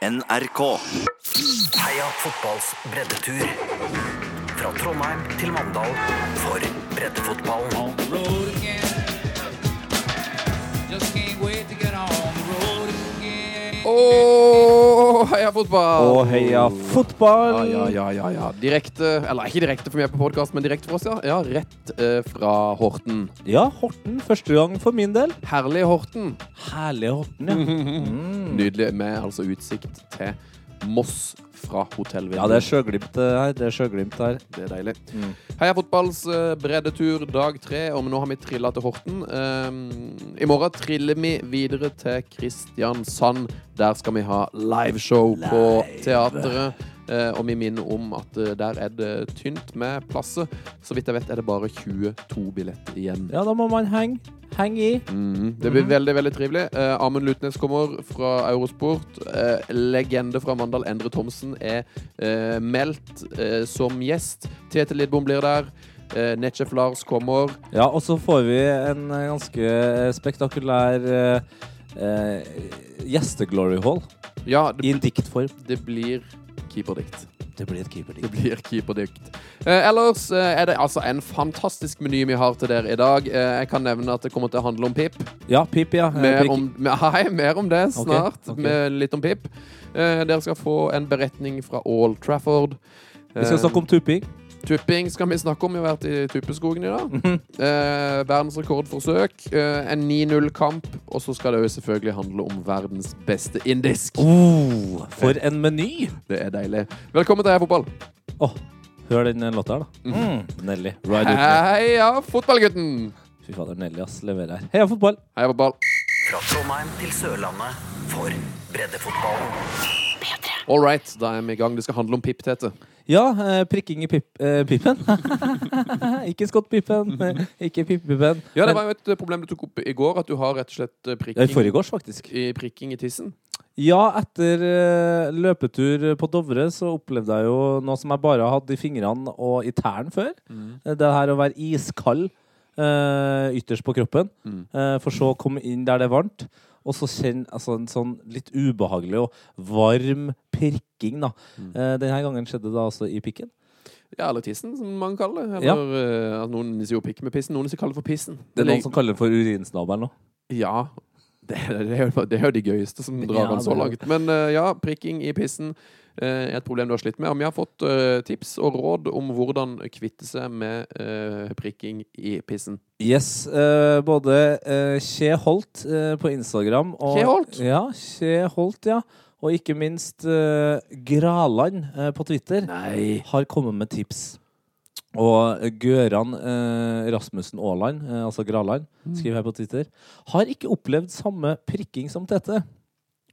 NRK. Heia fotballs breddetur. Fra Trondheim til Mandal for breddefotballen. on heia fotball! Og heia fotball! Ja, ja, ja, ja. Direkte, eller ikke direkte for meg på podkast, men direkte for oss, ja. ja rett eh, fra Horten. Ja, Horten. Første gang for min del. Herlig Horten. Herlig Horten, ja. Mm. Nydelig med altså utsikt til Moss fra hotellvinduet. Ja, det er sjøglimt eh, her. Det er sjøglimt her. Det er deilig. Mm. Heia fotballs eh, breddetur dag tre, og nå har vi trilla til Horten. Um, I morgen triller vi videre til Kristiansand. Der skal vi ha liveshow på teatret. Uh, og vi minner om at uh, der er det tynt med plasser. Så vidt jeg vet er det bare 22 billetter igjen. Ja, da må man henge. Henge i. Mhm. Det blir veldig veldig trivelig. Eh, Amund Lutnes kommer fra Eurosport. Eh, legende fra Mandal, Endre Thomsen, er eh, meldt eh, som gjest. Tete Lidbom blir der. Eh, Netchef Lars kommer. Ja, og så får vi en eh, ganske spektakulær gjeste-glory hall Ja, i en diktform. det blir keeperdikt. Det blir et keeperdikt. Det blir keeperdikt. Eh, ellers eh, er det altså en fantastisk meny vi har til dere i dag. Eh, jeg kan nevne at det kommer til å handle om pip. Ja, pip, ja. Eh, Mer om, hei, mer om det snart. snart. okay. Med litt om pip. Eh, dere skal få en beretning fra All Trafford. Vi skal snakke om tupping. Tupping skal vi snakke om. Vi har vært i Tuppeskogen i dag. Mhm. eh, verdensrekordforsøk. Eh, en 0-kamp. Og så skal det jo selvfølgelig handle om verdens beste indisk. Oh, for en meny! Det er deilig. Velkommen til Heia Fotball. Åh, hør den låta her, da. Mm. Nelly. Me. Heia fotballgutten! Fy fader, Nelly ass, leverer her. Heia fotball! Heia fotball. Fra Trondheim til Sørlandet for breddefotballen. All right, da er vi i gang. Det skal handle om pip, Tete. Ja, eh, prikking i pip, eh, pipen. ikke skottpipen, eh, ikke pippipen. Ja, det var jo et problem du tok opp i går, at du har rett og slett I prikking, forgårs, faktisk. i, prikking i tissen. Ja, etter løpetur på Dovre så opplevde jeg jo noe som jeg bare hadde i fingrene og i tærne før. Mm. Det her å være iskald ytterst på kroppen, Mm. for så å komme inn der det er varmt. Og så kjenne altså, en sånn litt ubehagelig og varm pirking. da. Mm. Eh, denne gangen skjedde det altså i pikken. Ja, eller tissen, som man kaller det. Eller Ja. uh, noen sier jo pikk med pissen, noen sier kaller det for pissen. Det er noen som kaller det for urinsnabelen nå. Ja. Det, det, er jo, de gøyeste som drar Ja, den så langt. Men eh, ja, prikking i pissen eh, er et problem du har slitt med. Og vi har fått eh, tips og råd om hvordan kvitte seg med prikking i pissen. Yes. både Kje Holt på Instagram og Kje Holt? Ja, Kje Holt, ja. Og ikke minst Graland på Twitter Nei. har kommet med tips. Og Gøran eh, Rasmussen Aaland, eh, altså Graland, skriver her på Twitter, har ikke opplevd samme prikking som Tete,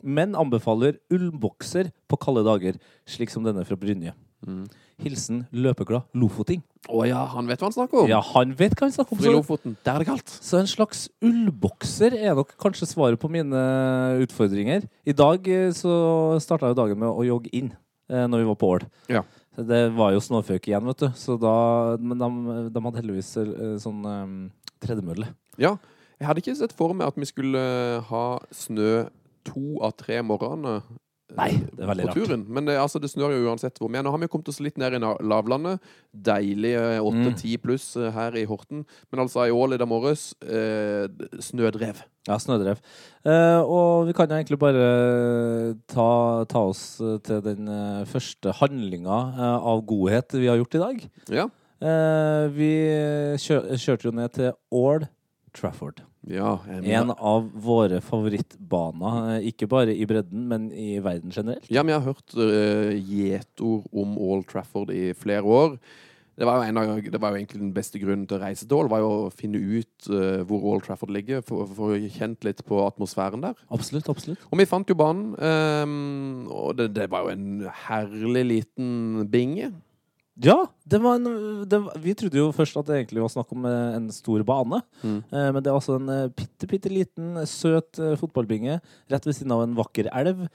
men anbefaler ullbokser på kalde dager, slik som denne fra Brynje. Hilsen løpeglad lofoting. Å ja, han vet hva han snakker om. Ja, han vet hva han snakker om. For i så- Lofoten, der er det kaldt. så en slags ullbokser er nok kanskje svaret på mine utfordringer. I dag eh, så starta jo dagen med å jogge inn eh, når vi var på Ål. Ja. Det var jo snøføyk igjen, vet du. Så da, men de, de hadde heldigvis eh, sånn um, tredemølle. Ja. Jeg hadde ikke sett for meg at vi skulle eh, ha snø to av tre morgener. Eh, Nei, det er veldig på rart. turen. Men det, altså, det snør jo uansett hvor er. Nå har vi kommet oss litt ned i lavlandet. Deilige Mm. 8-10 pluss eh, her i Horten. Men altså i Ål i dag morges eh, snødrev. Ja, snødrev. Eh, og vi kan jo egentlig bare ta, ta oss eh, til den eh, første handlinga eh, av godhet vi har gjort i dag. Ja. Eh, vi kjør, kjørte jo ned til Ål Trafford. Ja en, av våre favorittbaner, eh, ikke bare i bredden, men i verden generelt. ja, vi har hørt uh, gjetord om All Trafford i flere år. Det var, jo en av, det var jo egentlig den beste grunnen til å reise til Ål, var jo å finne ut uh, hvor All Trafford ligger, for for å kjent litt på atmosfæren der. Absolutt, absolutt. Og vi fant jo banen, um, og det, det var jo en herlig liten binge. Ja, det var en, det, vi trodde jo først at det egentlig var snakk om eh, en stor bane. Mm. Eh, men det er altså en eh, bitte, bitte liten, søt fotballbinge rett ved siden av en vakker elv.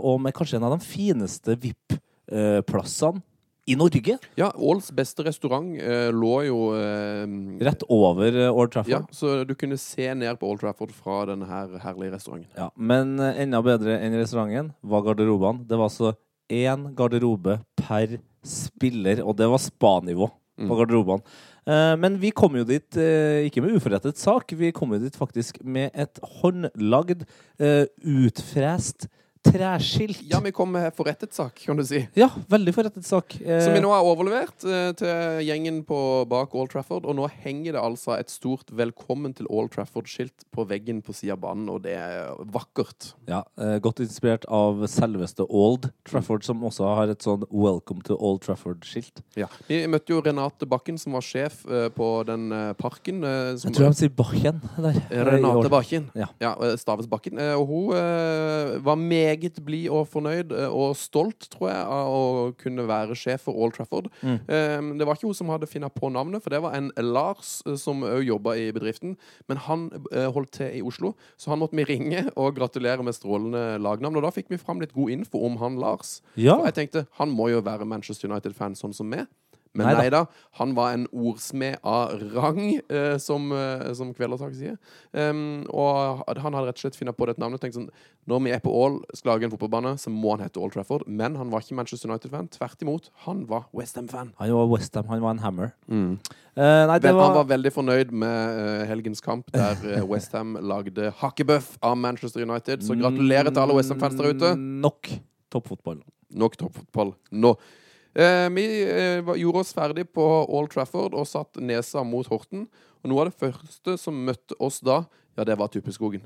og med kanskje en av de fineste VIP-plassene I Norge? Ja, Åls beste restaurant eh, lå jo eh, Rett over eh, Old Ja, så du kunne se ned på Old Trafford fra denne her herlige restauranten. Ja. Men enda bedre enn restauranten var garderobene. Det var altså én garderobe per spiller, og det var spa-nivå på garderobene. Eh, men vi kom jo dit eh, ikke med uforrettet sak, vi kom jo dit faktisk med et håndlagd, eh, utfrest treskilt. Ja, vi kom med forrettet sak, kan du si. Ja, veldig forrettet sak. Eh, Som vi nå har overlevert eh, til gjengen på bak Old Trafford. Og nå henger det altså et stort 'Velkommen til Old Trafford'-skilt på veggen på sida av banen, og det er vakkert. Ja, eh, Godt inspirert av selveste Old Trafford, som også har et sånn 'Welcome to Old Trafford'-skilt. Ja. Vi møtte jo Renate Bakken, som var sjef eh, på den eh, parken. eh, som- Jeg tror de sier Bakken der. Renate Bakken. Ja. ja Staves Bakken. Eh, Og hun eh, var meget blid og fornøyd eh, og stolt, tror jeg, av å kunne være sjef for Old Trafford. Mm. Eh, Det var ikke hun som hadde funnet på navnet, for det var en Lars eh, som òg jobba i bedriften. Men han eh, holdt til i Oslo, så han måtte vi ringe og gratulere med strålende lagnavn. Og da fikk vi fram litt god info om han Lars. Ja. For jeg tenkte han må jo være Manchester United-fan sånn som meg. Men nei, nei da, han var en ordsmed av rang, eh, som, eh, som Kvelertak sier. Um, og han hadde rett og slett funnet på dette navnet. Tenkt sånn, Når vi er på Ål, skal lage en fotballbane, så må han hete All Trafford. Men han var ikke Manchester United-fan. Tvert imot, han var Westham-fan. Han var Westham, han var en hammer. Eh, nei, det var... han var, veldig fornøyd med uh, helgens kamp, der uh, Westham lagde hakkebøff av Manchester United. Så gratulerer til alle Westham-fans der ute. Mm, Nok toppfotball. Nok toppfotball nå. Eh, vi eh, gjorde oss ferdig på Old Trafford og satt nesa mot Horten. Og noe av det første som møtte oss da, ja, det var Tuppeskogen.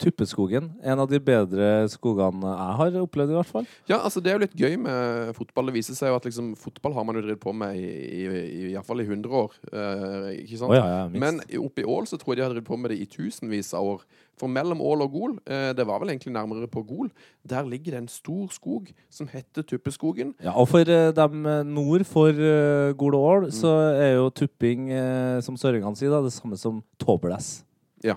Tuppeskogen. En av de bedre skogene jeg har opplevd, i hvert fall. Ja, altså Det er jo litt gøy med fotball. Det viser seg jo at liksom, fotball har man jo drevet på med i, i, i, i, fall i 100 år. Eh, ikke sant? Oh, ja, ja. Men oppe i Ål så tror jeg de har drevet på med det i tusenvis av år. For mellom Ål og Gol, eh, det var vel egentlig nærmere på Gol, der ligger det en stor skog som heter Tuppeskogen. Ja, og for eh, dem eh, nord for Gol og Ål, Mm. så er jo tupping, som søringene sier, da, det samme som tåblæs. Ja.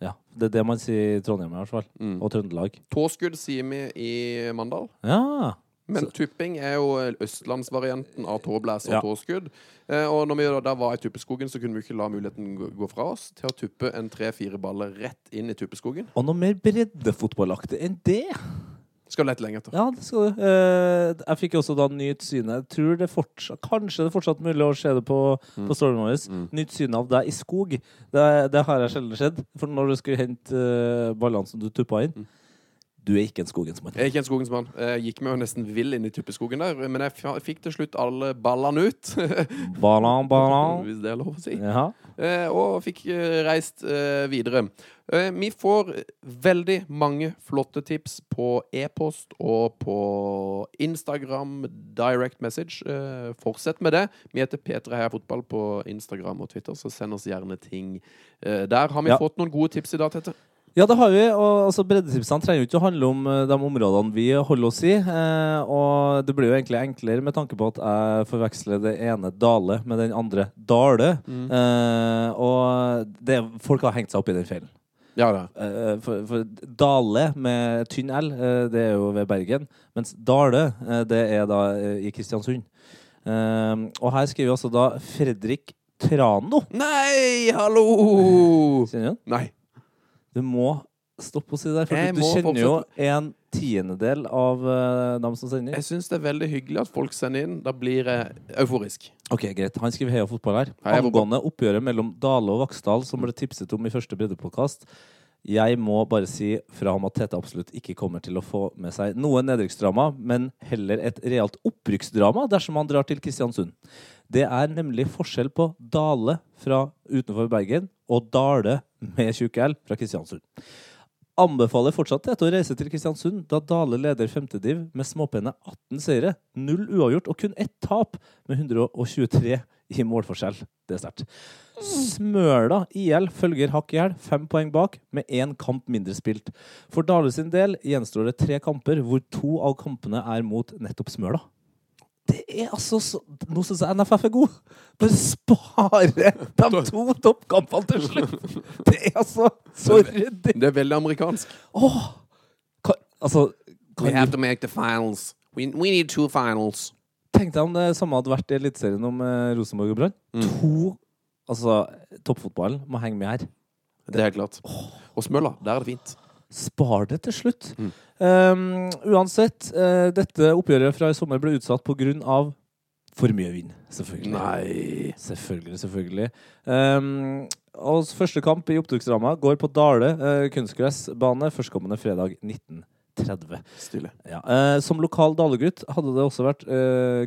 Ja, Det er det man sier i Trondheim, i hvert fall. Mm. Og Trøndelag. Tåskudd sier vi i Mandal. Ja. Men tupping er jo østlandsvarianten av tåblæs og Ja. tåskudd. Eh, og når vi da- var i Tuppeskogen, så kunne vi ikke la muligheten gå- fra oss til å tuppe en tre-fire baller rett inn i Tuppeskogen. Og noe mer breddefotballaktig enn det. Skal lete lenge etter. Ja, det skal du. Eh, jeg fikk også da nytt syne. Jeg tror det fortsatt, kanskje det er fortsatt mulig å se det på, på storyen vår. Nytt syne av deg i skog. Det, det har jeg sjelden sett. For når du skulle hente eh, ballene som du tuppa inn Du er ikke en skogens mann. Jeg er ikke en skogens mann. Jeg gikk meg jo nesten vill inn i Tuppeskogen der. Men jeg fikk til slutt alle ballene ut. ballan, ballan. Hvis det er lov å si. Ja. Eh, og fikk eh, reist eh, videre. Vi får veldig mange flotte tips på e-post og på Instagram, direct message. Fortsett med det. Vi heter P3 Heia Fotball på Instagram og Twitter, så send oss gjerne ting der. Har vi Ja. fått noen gode tips i dag, Tete? Ja, det har vi. og altså, Breddetipsene trenger jo ikke å handle om eh, de områdene vi holder oss i. Eh, og det blir jo egentlig enklere med tanke på at jeg forveksler det ene Dale med den andre Dale. Eh, og det, folk har hengt seg opp i den feilen. Ja. Eh, for, for Dale med tynn L, eh, det er jo ved Bergen. Mens Dale, eh, det er da i Kristiansund. Og her skriver vi altså da Fredrik Trano. Nei, hallo! Kjenner du den? Nei. Du må stoppe å si det der, for Jeg du, kjenner jo en tiendedel av uh, dem som sender. Jeg syns det er veldig hyggelig at folk sender inn. Da blir jeg euforisk. Ok, greit. Han skriver Heia fotball her. Heia. Angående oppgjøret mellom Dale og Vaksdal, som ble tipset om i første breddepodkast. Jeg må bare si fra ham at Tete absolutt ikke kommer til å få med seg noe nedrykksdrama, men heller et realt opprykksdrama dersom han drar til Kristiansund. Det er nemlig forskjell på Dale fra utenfor Bergen og Dale med tjukk L fra Kristiansund. Anbefaler fortsatt Tete å reise til Kristiansund, da Dale leder femtediv med småpene 18 seire, null uavgjort og kun ett tap, med 123 i målforskjell. Det er sterkt. Smøla IL følger hakk i hæl, fem poeng bak, med én kamp mindre spilt. For Dale sin del gjenstår det tre kamper, hvor to av kampene er mot nettopp Smøla. Det er altså så Nå syns jeg NFF er god. Bare spare de to toppkampene til slutt! Det er altså så ryddig. Det er veldig amerikansk. Åh! hva, altså We have to make the finals. We, we need two finals. Tenk deg om det samme hadde vært i Eliteserien om eh, Rosenborg og Brann. Mm. To Altså, toppfotballen må henge med her. Det er helt klart. Og Smøla, der er det fint. Spar det til slutt. Mm. Um, uansett, uh, dette oppgjøret fra i sommer ble utsatt pga. for mye vind. Selvfølgelig. Nei Selvfølgelig, selvfølgelig. Um, og første kamp i opptaksramma går på Dale uh, kunstgressbane førstkommende fredag 1930. Stille. Ja. eh, som lokal Dale-gutt hadde det også vært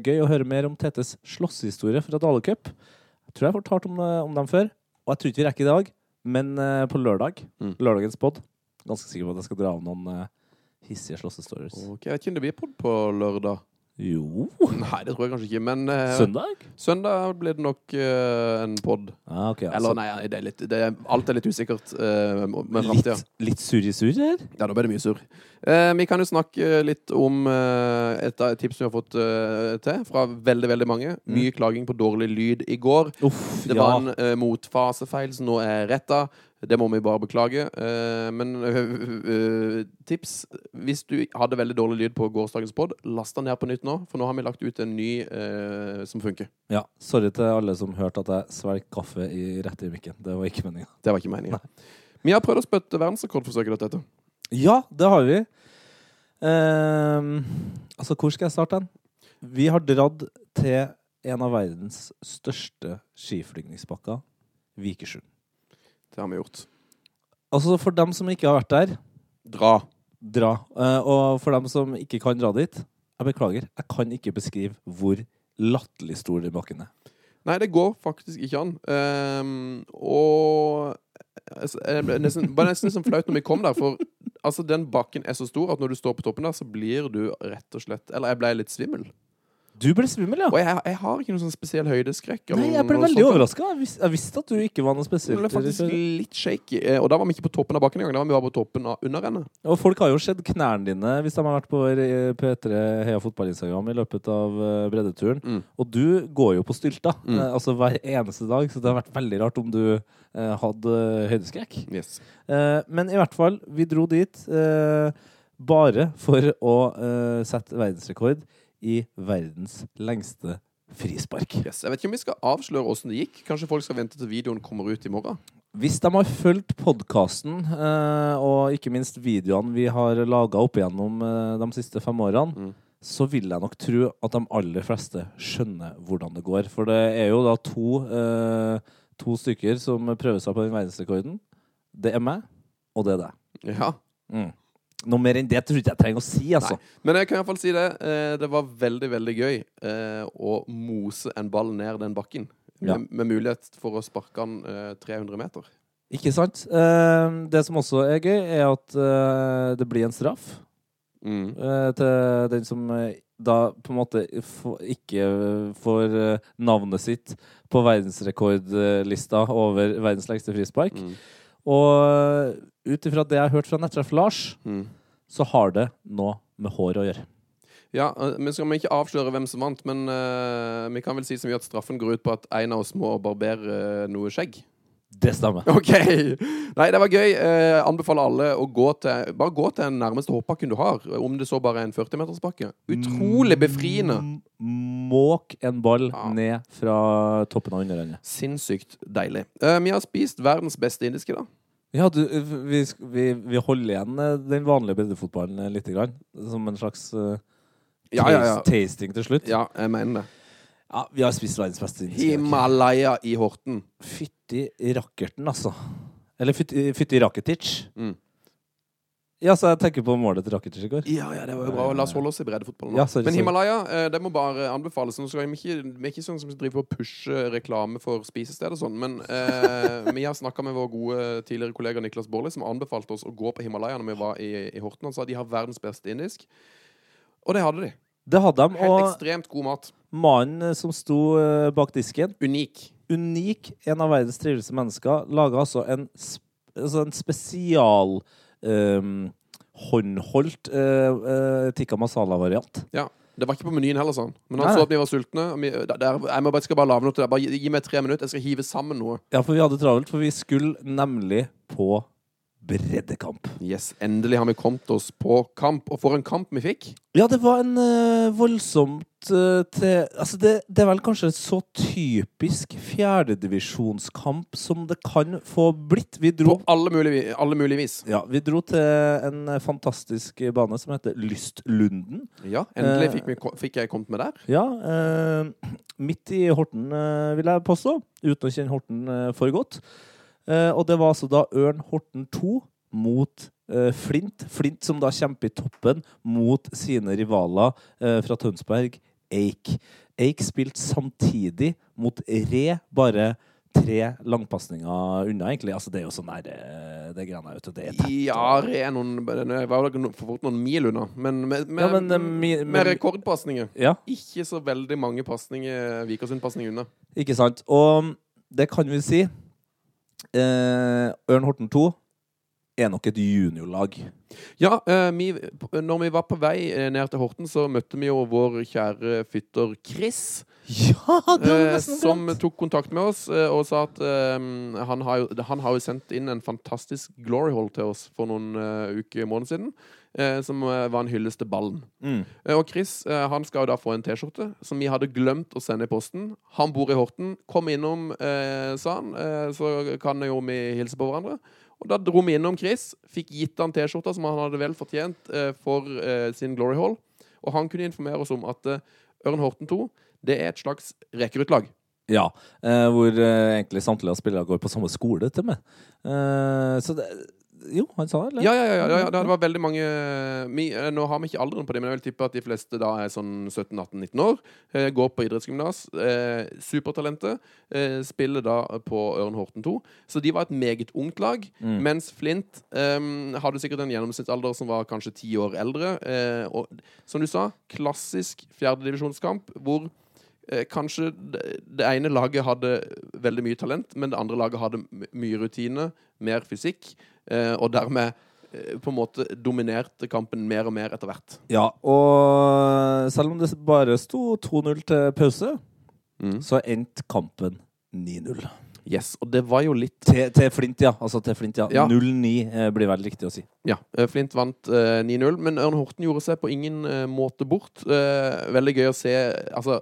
gøy å høre mer om Tetes slåsshistorie fra Dale Cup. Jeg tror jeg har fortalt om, om dem før, og jeg tror ikke vi rekker i dag, men på lørdag, Mm. lørdagens pod, ganske sikker på at jeg skal dra av noen hissige slåssestories. Ok, Jeg vet ikke om det blir pod på lørdag. Jo Nei, det tror jeg kanskje ikke. Men eh, Søndag? søndag blir det nok eh, en pod. Ah, ok, Eller altså, nei, det er litt, det er, alt er litt usikkert uh, med framtida. litt, litt surr her? Ja, da ble det mye surr. Eh, vi kan jo snakke litt om eh, et av tips vi har fått eh, til fra veldig veldig mange. Mye klaging på dårlig lyd i går. Uff, Det ja. var en uh, motfasefeil som nå er retta. Det må vi bare beklage. Eh, men øh, tips Hvis du hadde veldig dårlig lyd på gårsdagens pod, last den ned på nytt nå. For nå har vi lagt ut en ny eh, som funker. ja. Sorry til alle som hørte at jeg svelget kaffe i rett i mikken. Det var ikke meninga. Det var ikke meninga. Vi har prøvd å spytte verdensrekordforsøket ditt, dette. Ja, det har vi. Ehm, altså, hvor skal jeg starte den? Vi har dratt til en av verdens største skiflygningspakker, Vikersund. Det har vi gjort. Altså, for dem som ikke har vært der, Dra. dra. Eh, og for dem som ikke kan dra dit, jeg beklager, jeg kan ikke beskrive hvor latterlig stor den bakken er. Nei, det går faktisk ikke an. Um, og det ble nesten, bare nesten sånn flaut når vi kom der, for altså, den bakken er så stor at når du står på toppen der, så blir du rett og slett Eller jeg ble litt svimmel. Du ble svimmel, ja. Og jeg, jeg har ikke noen sånn spesiell høydeskrekk. Nei, jeg ble veldig overraska. Jeg, vis- jeg visste at du ikke var noe Jeg spesielt. ble faktisk litt shaky. eh, Og da var vi ikke på toppen av bakken engang. Da var vi bare på toppen av underrennet. Og folk har jo sett knærne dine hvis de har vært på eh, P3 Heia Fotball-Instagram i løpet av eh, breddeturen. Mm. Og du går jo på stylta Mm. altså hver eneste dag, så det har vært veldig rart om du eh, hadde høydeskrekk. Yes. Eh, men i hvert fall, vi dro dit eh, bare for å sette verdensrekord i verdens lengste frispark. yes. Jeg vet ikke om vi skal avsløre åssen det gikk. Kanskje folk skal vente til videoen kommer ut i morgen. Hvis de har fulgt podkasten, eh, og ikke minst videoene vi har laga opp igjennom eh, de siste fem årene, Mm. så vil jeg nok tro at de aller fleste skjønner hvordan det går. For det er jo da to, eh, to stykker som prøver seg på den verdensrekorden. Det er meg, og det er deg. Ja. Mm. Noe mer enn det tror jeg ikke jeg trenger å si, altså. Men jeg kan i hvert fall si det. eh, Det var veldig, veldig gøy eh, å mose en ball ned den bakken. Ja. Med, med mulighet for å sparke den eh, 300 meter. Ikke sant? Eh, det som også er gøy, er at eh, det blir en straff Mm. eh, til den som eh, da på en måte ikke får eh, navnet sitt på verdensrekordlista over verdens lengste frispark. Mm. Og ut ifra det jeg har hørt fra Nettsjef Lars, Mm. så har det noe med hår å gjøre. Ja, eh, men skal vi ikke avsløre hvem som vant, men uh, vi kan vel si som vi at straffen går ut på at en av oss må barbere uh, noe skjegg. Det stemmer. OK! Nei, det var gøy. Eh, anbefaler alle å gå til Bare gå til den nærmeste hoppbakken du har. Om det så bare er en 40-metersbakke. Utrolig befriende. M- Måk en ball Ja. ned fra toppen av underrennet. Sinnssykt deilig. Eh, vi har spist verdens beste indiske, da. Ja, du, vi, vi, vi holder igjen eh, den vanlige breddefotballen lite litt, grann, som en slags uh, Ja, ja, ja. tasting til slutt. Ja, jeg mener det. Ja, vi har spist verdens beste indiske. i. Himalaya i Horten. Fytti rakkerten, altså. Eller fytti, fytti raketic. Mm. Ja, så jeg tenker på målet til Rakitic i går. Ja, ja, det var jo bra. La oss holde oss i breddefotballen. nå. Ja, sorry, Men. Himalaya, eh, det må bare anbefales. Nå skal vi, ikke, vi er ikke sånn som driver på å pushe reklame for spisested og sånn, men eh, vi har snakka med vår gode tidligere kollega Niklas Baarli, som anbefalte oss å gå på Himalaya når vi var i, i Horten. Han sa de har verdens beste indisk. Og det hadde de. Det hadde de, Helt og ekstremt god mat. Mannen eh, som sto eh, bak disken, Unik. unik, en av verdens triveligste mennesker, laga altså en, altså en spesial um, håndholdt uh, eh, tikka masala-variant. Ja. Det var ikke på menyen heller, sånn. Men han Nei. så at vi var sultne. Vi, der, der, jeg må bare, skal bare lage noe til deg. Bare gi, gi meg tre minutter, jeg skal hive sammen noe. Ja, for vi hadde travelt, for vi skulle nemlig på breddekamp. Yes, Endelig har vi kommet oss på kamp. Og for en kamp vi fikk! Ja, det var en uh, voldsomt uh, til Altså, det, det er vel kanskje en så typisk fjerdedivisjonskamp som det kan få blitt. Vi dro På alle mulige, alle mulige vis. Ja, vi dro til en eh, fantastisk bane som heter Lystlunden. Ja, Endelig Eh. fikk, vi, fikk jeg kommet med der. Ja, Uh, midt i Horten, eh, vil jeg påstå. Uten å kjenne Horten eh, for godt. Eh, og det var altså da Ørn Horten 2 mot eh, Flint. Flint som da kjemper i toppen mot sine rivaler eh, fra Tønsberg, Eik. Eik spilte samtidig mot Re, bare tre langpasninger unna, egentlig. Altså, det er jo sånn eh, Det greiene du. Det er tett. Ja, Re er noen Det var vel for fort noen mil unna. Men med, med, Ja, men, med, med rekordpasninger. Ja. Ikke så veldig mange pasninger Vikersund-pasninger unna. Ikke sant? Og det kan vi si. Eh, Ørn Horten 2 er nok et juniorlag. Ja, eh, vi, når vi var på vei eh, ned til Horten, så møtte vi jo vår kjære fytter Chris. Ja, eh, som tok kontakt med oss eh, og sa at eh, han, har jo, han har jo sendt inn en fantastisk glory hall til oss for noen uh, uker måneder siden. Eh, som eh, var en hyllest til ballen. Mm. Eh, og Chris han skal jo da få en T-skjorte som vi hadde glemt å sende i posten. Han bor i Horten. Kom innom, sa han, så kan jo vi hilse på hverandre. Og Da dro vi innom Chris, fikk gitt han T-skjorta som han hadde vel fortjent for sin Glory Hall. Og han kunne informere oss om at Ørn Horten 2 det er et slags rekruttlag. Ja, eh, hvor eh, egentlig samtlige av spillere går på samme skole til meg. Eh, så det Jo, han sa det, eller? Ja, ja, ja, ja, ja, det var veldig mange vi, eh, Nå har vi ikke alderen på det, men jeg vil tippe at de fleste da er sånn 17-18-19 år. Eh, går på idrettsgymnas. Eh, supertalentet. Eh, spiller da på Ørn Horten 2. Så de var et meget ungt lag. Mm. Mens Flint eh, hadde sikkert en gjennomsnittsalder som var kanskje ti år eldre. Eh, og som du sa, klassisk fjerdedivisjonskamp hvor kanskje det, det ene laget hadde veldig mye talent, men det andre laget hadde mye rutine, mer fysikk, eh, og dermed eh, på en måte dominerte kampen mer og mer etter hvert. Ja, og selv om det bare sto 2-0 til pause, Mm. så endte kampen 9-0. Yes, og det var jo litt Til, til Flint, ja. Altså til Flint, ja. Ja. 0-9 eh, blir veldig riktig å si. Ja, eh, Flint vant eh, 9-0, men Ørn Horten gjorde seg på ingen eh, måte bort. Eh, veldig gøy å se altså,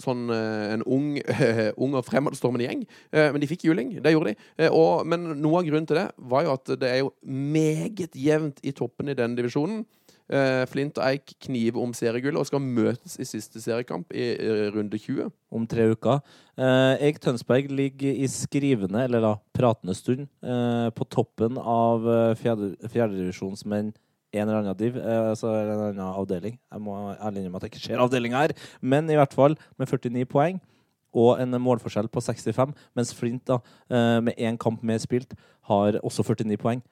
sånn eh, en ung, ung og fremadstormende gjeng. Men de fikk juling, det gjorde de. Og, men noe av grunnen til det var jo at det er jo meget jevnt i toppen i denne divisjonen. Eh, Flint og Eik kniver om seriegullet og skal møtes i siste seriekamp i runde 20. om tre uker. Eh, Eik Tønsberg ligger i skrivende, eller da pratende stund, eh, på toppen av eh, fjerde- fjerdedivisjonsmenn en eller annen div, altså en eller annen avdeling. Jeg må ærlig innrømme at jeg ikke ser avdelinga her, men i hvert fall med 49 poeng. Og en målforskjell på 65, mens Flint, da, med én kamp mer spilt, har også 49 poeng,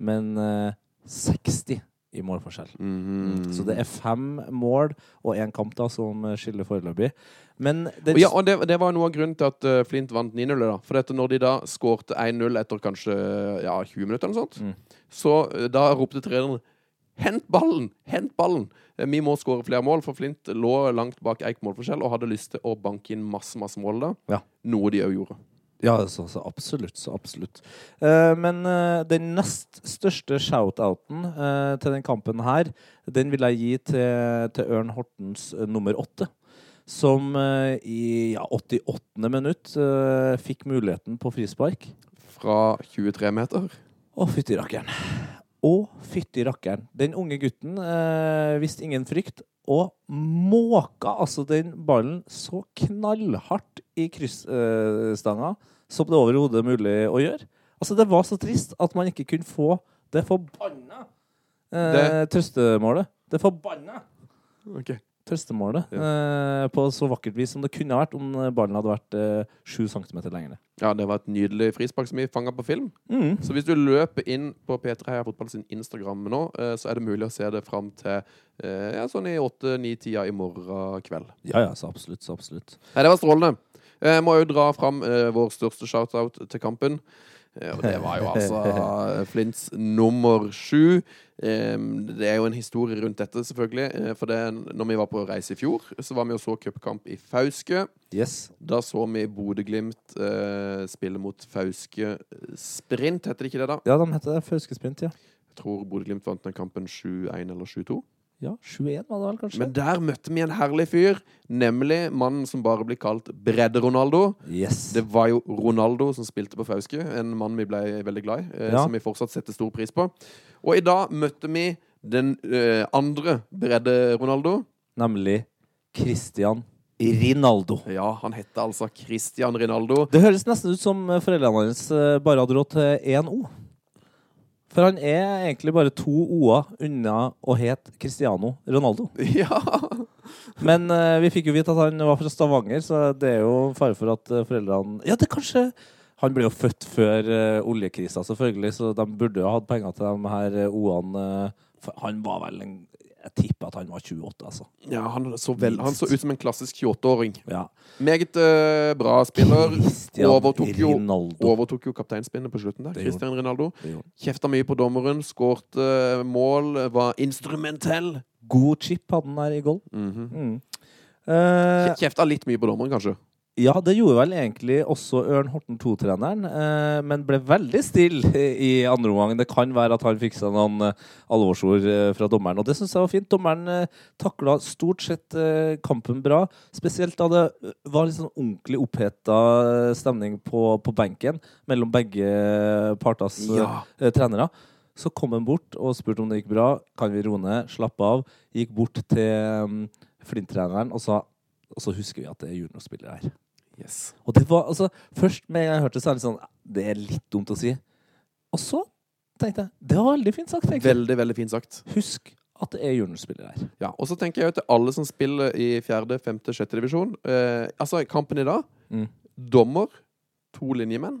men eh, 60 i målforskjell. Mhm. Så det er fem mål og én kamp da som skiller foreløpig. Men det, Ja, og det, det var noe av grunnen til at eh, Flint vant 9-0. da. For dette, når de da skårte 1-0 etter kanskje ja, 20 minutter, eller noe sånt, Mm. så eh, da ropte treneren Hent ballen! Hent ballen! Eh, Vi må skåre flere mål, for Flint lå langt bak Eik målforskjell og hadde lyst til å banke inn masse masse mål da. Ja. Noe de òg gjorde. Ja, så, så absolutt. Så absolutt. Eh, men eh, den nest største shout-outen eh, til den kampen her, den vil jeg gi til, til Ørn Hortens eh, nummer åtte. Som eh, i ja, 88. minutt eh, fikk muligheten på frispark. Fra 23 meter. Å, fytti rakkeren. Å, fytti rakkeren. Den unge gutten eh, visste ingen frykt, og måka altså den ballen så knallhardt i kryssstanga som det overhodet er mulig å gjøre. Altså, det var så trist at man ikke kunne få det forbanna eh, Det- trøstemålet. Det forbanna Ok. Trøstemålet eh, på så vakkert vis som det kunne ha vært om ballen hadde vært eh, sju centimeter lenger ned. Ja, det var et nydelig frispark som vi fanga på film. Mm. Så hvis du løper inn på P3 Heia Fotball sin Instagram nå, eh, så er det mulig å se det fram til eh, ja, sånn i åtte-ni-tida i morgen kveld. Ja, ja, så absolutt. Så absolutt. Nei, det var strålende. Jeg må jo dra fram eh, vår største shoutout til kampen. Og det var jo altså Flints nummer sju. Det er jo en historie rundt dette, selvfølgelig. Eh, For det, når vi var på reise i fjor, så var vi og så cupkamp i Fauske. Yes. Da så vi Bodø-Glimt eh, spille mot Fauske Sprint, heter det ikke det da? Ja, de heter det. Fauske Sprint, ja. Jeg tror Bodø-Glimt vant den kampen 7-1 eller 7-2. Ja, 7-1 var det vel, kanskje? Men der møtte vi en herlig fyr, nemlig mannen som bare blir kalt Bredde-Ronaldo. yes. Det var jo Ronaldo som spilte på Fauske, en mann vi ble veldig glad i, eh, Ja. som vi fortsatt setter stor pris på. Og i dag møtte vi den eh, andre Bredde-Ronaldo. Nemlig Christian Rinaldo. Ja, han heter altså Christian Rinaldo. Det høres nesten ut som foreldrene hans eh, bare hadde råd til én O. For han er egentlig bare to O-er unna å hete Cristiano Ronaldo. Ja, Men eh, vi fikk jo vite at han var fra Stavanger, så det er jo fare for at eh, foreldrene Ja, det er kanskje Han ble jo født før uh, oljekrisa, selvfølgelig, så de burde jo ha hatt penger til de her eh, O-ene. eh, for han var vel en Jeg tipper at han var 28, altså. ja han, så vel, han så ut som en klassisk 28-åring. Ja. Meget uh, bra spiller. Overtok jo, overtok jo kapteinspinnet på slutten der. Christian Rinaldo. Kjefta mye på dommeren, skårte mål, var instrumentell. God chip hadde han der i goal. Mhm. Mm. Eh, Kjefta litt mye på dommeren, kanskje. Ja, det gjorde vel egentlig også Ørn Horten 2-treneren, eh, men ble veldig stille i andre omgang. Det kan være at han fiksa noen eh, alvorsord eh, fra dommeren, og det syns jeg var fint. Dommeren eh, takla stort sett eh, kampen bra, spesielt da det eh, var litt sånn ordentlig oppheta eh, stemning på, på benken mellom begge parters eh, Ja. trenere. Så kom han bort og spurte om det gikk bra. Kan vi roe ned? Slappe av. Gikk bort til um, Flint-treneren og sa Og så husker vi at det er juniorspillere her. Yes. Og det var altså Først med jeg hørte det, så er det sånn Det er litt dumt å si. Og så tenkte jeg Det var veldig fint sagt, egentlig. Veldig, veldig fint sagt. Husk at det er juniorspillere her. Ja, Og så tenker jeg jo til alle som spiller i fjerde, femte, sjette divisjon. Eh, altså, kampen i dag. Mm. Dommer, to linjemenn.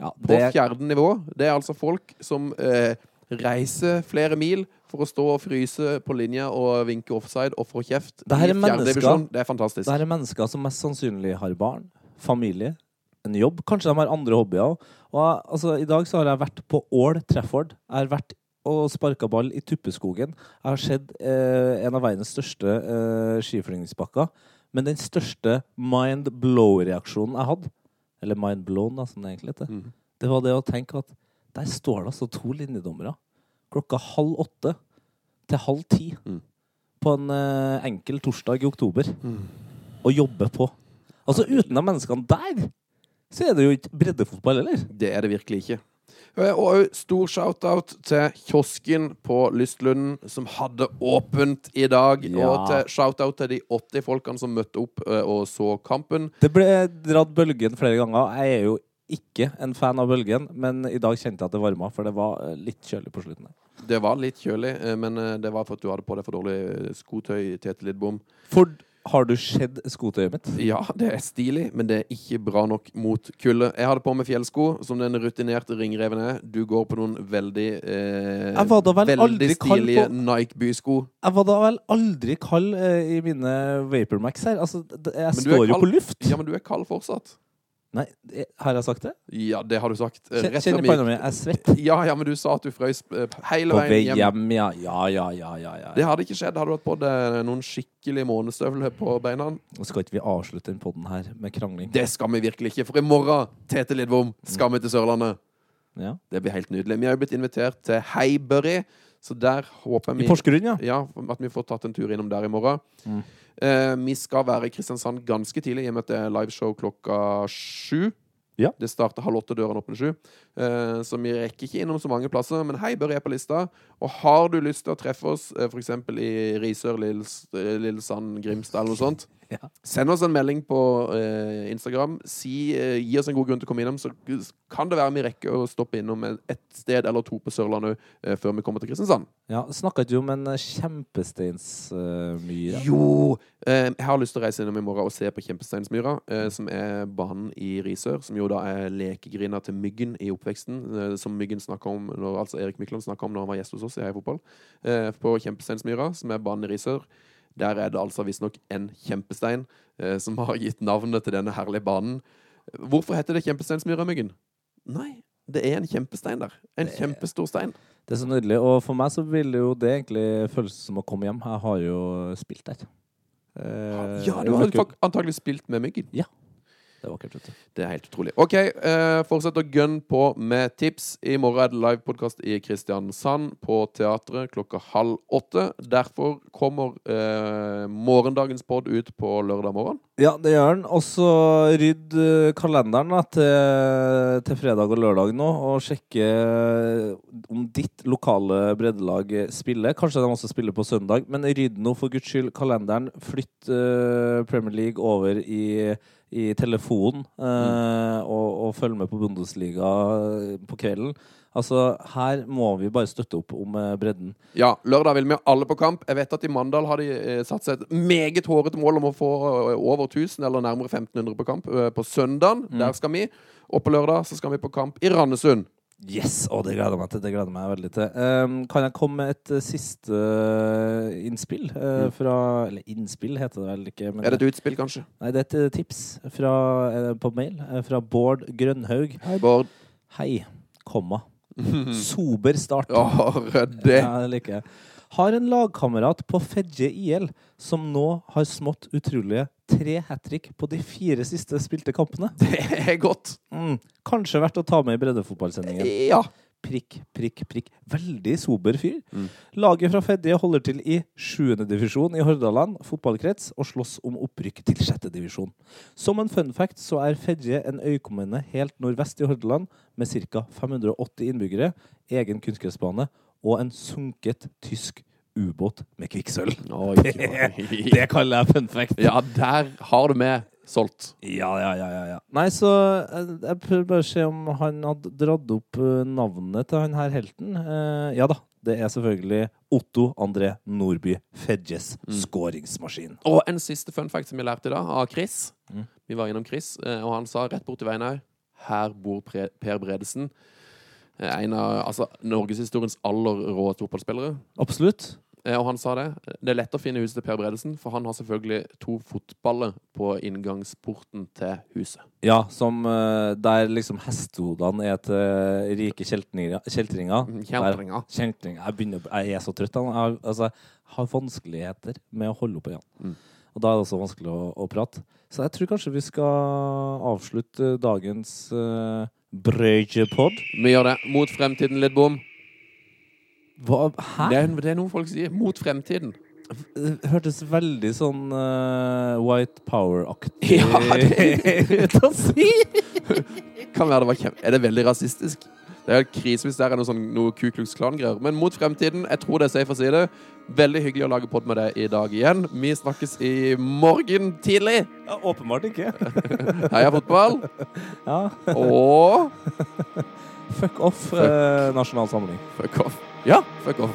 Ja, På fjerde nivå. Det er altså folk som eh, reiser flere mil for å stå og fryse på linja og vinke offside og få kjeft. Det her er divisjon. Det det her er mennesker som mest sannsynlig har barn, familie, en jobb. Kanskje de har andre hobbyer. Og altså, i dag så har jeg vært på Ål Trefford. Jeg har vært og sparka ball i Tuppeskogen. Jeg har sett eh, en av verdens største eh, skiflygingsbakker. Men den største mind blow-reaksjonen jeg hadde, eller mind blown, da, som det egentlig heter, mm. det var det å tenke at der står det altså to linjedommere klokka halv åtte til halv ti Mm. på en eh, enkel torsdag i oktober Mm. og jobbe på. Altså uten de menneskene der, så er det jo ikke breddefotball heller. Det er det virkelig ikke. Eh, Og stor shout-out til kiosken på Lystlunden, som hadde åpent i dag. Ja. Og til shout-out til de 80 folkene som møtte opp eh, og så kampen. Det ble dratt bølgen flere ganger. Jeg er jo ikke en fan av bølgen, men i dag kjente jeg at det varma, for det var eh, litt kjølig på slutten. Det var litt kjølig, eh, men eh, det var for at du hadde på deg for dårlig skotøy. Tete Lidbom. For har du sett skotøyet mitt? Ja, det er stilig, men det er ikke bra nok mot kulde. Jeg hadde på meg fjellsko, som den rutinerte ringreven er. Du går på noen veldig eh, Veldig stilige på- Nike-bysko. Jeg var da vel aldri kald eh, i mine Vapormax her. Altså, jeg står jo på luft. Ja, men du er kald fortsatt. Nei, har jeg sagt det? Ja, det har du sagt. Eh, Kjenner på vi panna jeg er svett. Ja, ja, men du sa at du frøs eh, hele På vei veien hjem. hjem, ja. Ja, ja, ja, ja, ja. Det hadde ikke skjedd. Hadde du hatt på deg noen skikkelige månestøvler på beina? Skal ikke vi avslutte den podden her med krangling. Det skal vi virkelig ikke, for i morgen, Tete Lidvom, skal vi til Sørlandet. Ja. Det blir helt nydelig. Vi har jo blitt invitert til Heibury, så der håper vi I Porsgrunn, ja. ja, at vi får tatt en tur innom der i morgen. Mm. Eh, vi skal være i Kristiansand ganske tidlig, i og med at det er liveshow klokka sju. Ja. Det starter halv åtte, døren åpner sju. Eh, så vi rekker ikke innom så mange plasser. Men hei, Børre er på lista. Og har du lyst til å treffe oss eh, f.eks. i Risør, Lilles- Lillesand, Grimstad eller noe sånt, Ja. send oss en melding på eh, Instagram. Si, eh, gi oss en god grunn til å komme innom, så kan det være vi rekker å stoppe innom et sted eller to på Sørlandet eh, før vi kommer til Kristiansand. ja Snakka ikke om en kjempesteinsmyr? kjempesteinsmyre? Jo! Eh, jeg har lyst til å reise innom i morgen og se på Kjempesteinsmyra, eh, som er banen i Risør. Som jo da er lekegrinda til Myggen i oppveksten, eh, som Myggen snakka om når, altså Erik Mykland snakka om når han var gjest hos oss i Heia Fotball. Eh, på Kjempesteinsmyra, som er banen i Risør. Der er det altså visstnok en kjempestein eh, som har gitt navnet til denne herlige banen. Hvorfor heter det Kjempesteinsmyra, Myggen? Nei, det er en kjempestein der. En kjempestor stein. Det er så nydelig. Og for meg så vil jo det egentlig føles som å komme hjem. Jeg har jo spilt der. Eh, Ja, du har fak- antagelig spilt med myggen. Det er vakkert. Det er helt utrolig. OK, eh, fortsett å gønne på med tips. I morgen er det livepodkast i Kristiansand på teatret klokka halv åtte. Derfor kommer eh, morgendagens pod ut på lørdag morgen. Ja, det gjør den. Og så rydd eh, kalenderen da, til, til fredag og lørdag nå, og sjekke eh, om ditt lokale breddelag spiller. Kanskje de også spiller på søndag, men rydd nå for guds skyld kalenderen. Flytt uh, Premier League over i, i telefonen, eh, og, og følg med på Bundesliga på kvelden. Altså, her må vi bare støtte opp om eh, bredden. Ja, lørdag vil vi alle på kamp. Jeg vet at i Mandal har de eh, satt seg et meget hårete mål om å få eh, over 1000, eller nærmere 1500 på kamp. På søndagen, der skal vi. Og på lørdag så skal vi på kamp i Randesund. Yes! Å, det gleder jeg meg til. Det gleder jeg meg veldig til. Um, kan jeg komme med et uh, siste uh, innspill eh, fra Eller innspill heter det vel ikke. Men Er det et utspill, kanskje? Nei, det er et tips fra, på mail fra Bård Grønhaug. Hei, Bård. Hei, komma. Sober start. Oh, det Ja, det liker jeg. Har en lagkamerat på Fedje IL som nå har smått utrolige tre hat trick på de fire siste spilte kampene. Det er godt. Mm. Kanskje verdt å ta med i breddefotballsendingen. Ja. Prikk, prikk, prikk. Veldig sober fyr. Laget fra Fedje holder til i 7. divisjon i Hordaland fotballkrets og slåss om opprykk til 6. divisjon. Som en fun fact så er Fedje en øykommune helt nordvest i Hordaland med ca. 580 innbyggere, egen kunstgressbane og en sunket tysk ubåt med kvikksølv. Oi. Det kaller jeg fun fact. Ja, der har du med solgt. Ja, ja, ja, ja, ja. Nei, så jeg, jeg prøver bare å se om han hadde dratt opp eh, navnet til han her helten. Eh, ja da, det er selvfølgelig Otto André Nordby Fedjes skåringsmaskin. Og en siste fun fact som vi lærte i dag, av Chris. Mm. Vi var innom Chris, eh, og han sa rett borti veien her Her bor Pre Per Bredesen. Eh, En av altså, norgeshistoriens aller råeste fotballspillere. Absolutt. Eh, Og han sa det. Det er lett å finne huset til Per Bredesen, for han har selvfølgelig to fotballer på inngangsporten til huset. Ja, som eh, der liksom hestehodene er til rike kjeltringer. Kjeltringer. Kjeltringer. Jeg, begynner, jeg er så trøtt. Jeg har, altså, jeg har vanskeligheter med å holde opp øynene. Mm. Og da er det også vanskelig å, å prate. Så jeg tror kanskje vi skal avslutte dagens uh, Brøyjepod. Vi gjør det. Mot fremtiden, Lidbom. Hva? Hæ? Det er, det er noe folk sier. Mot fremtiden. Det hørtes veldig sånn eh, White Power-aktig Ja, ut å si. Kan være det var kjem... Er det veldig rasistisk? Det er krise hvis det er noe, sånn, noe Ku Klux Klan-greier. Men mot fremtiden, jeg tror det er safe å si det. Veldig hyggelig å lage pod med deg i dag igjen. Vi snakkes i morgen tidlig. Ja, åpenbart ikke. Heia fotball. Ja. Og Fuck off, eh, nasjonal samling. fuck off. Ja, fuck off.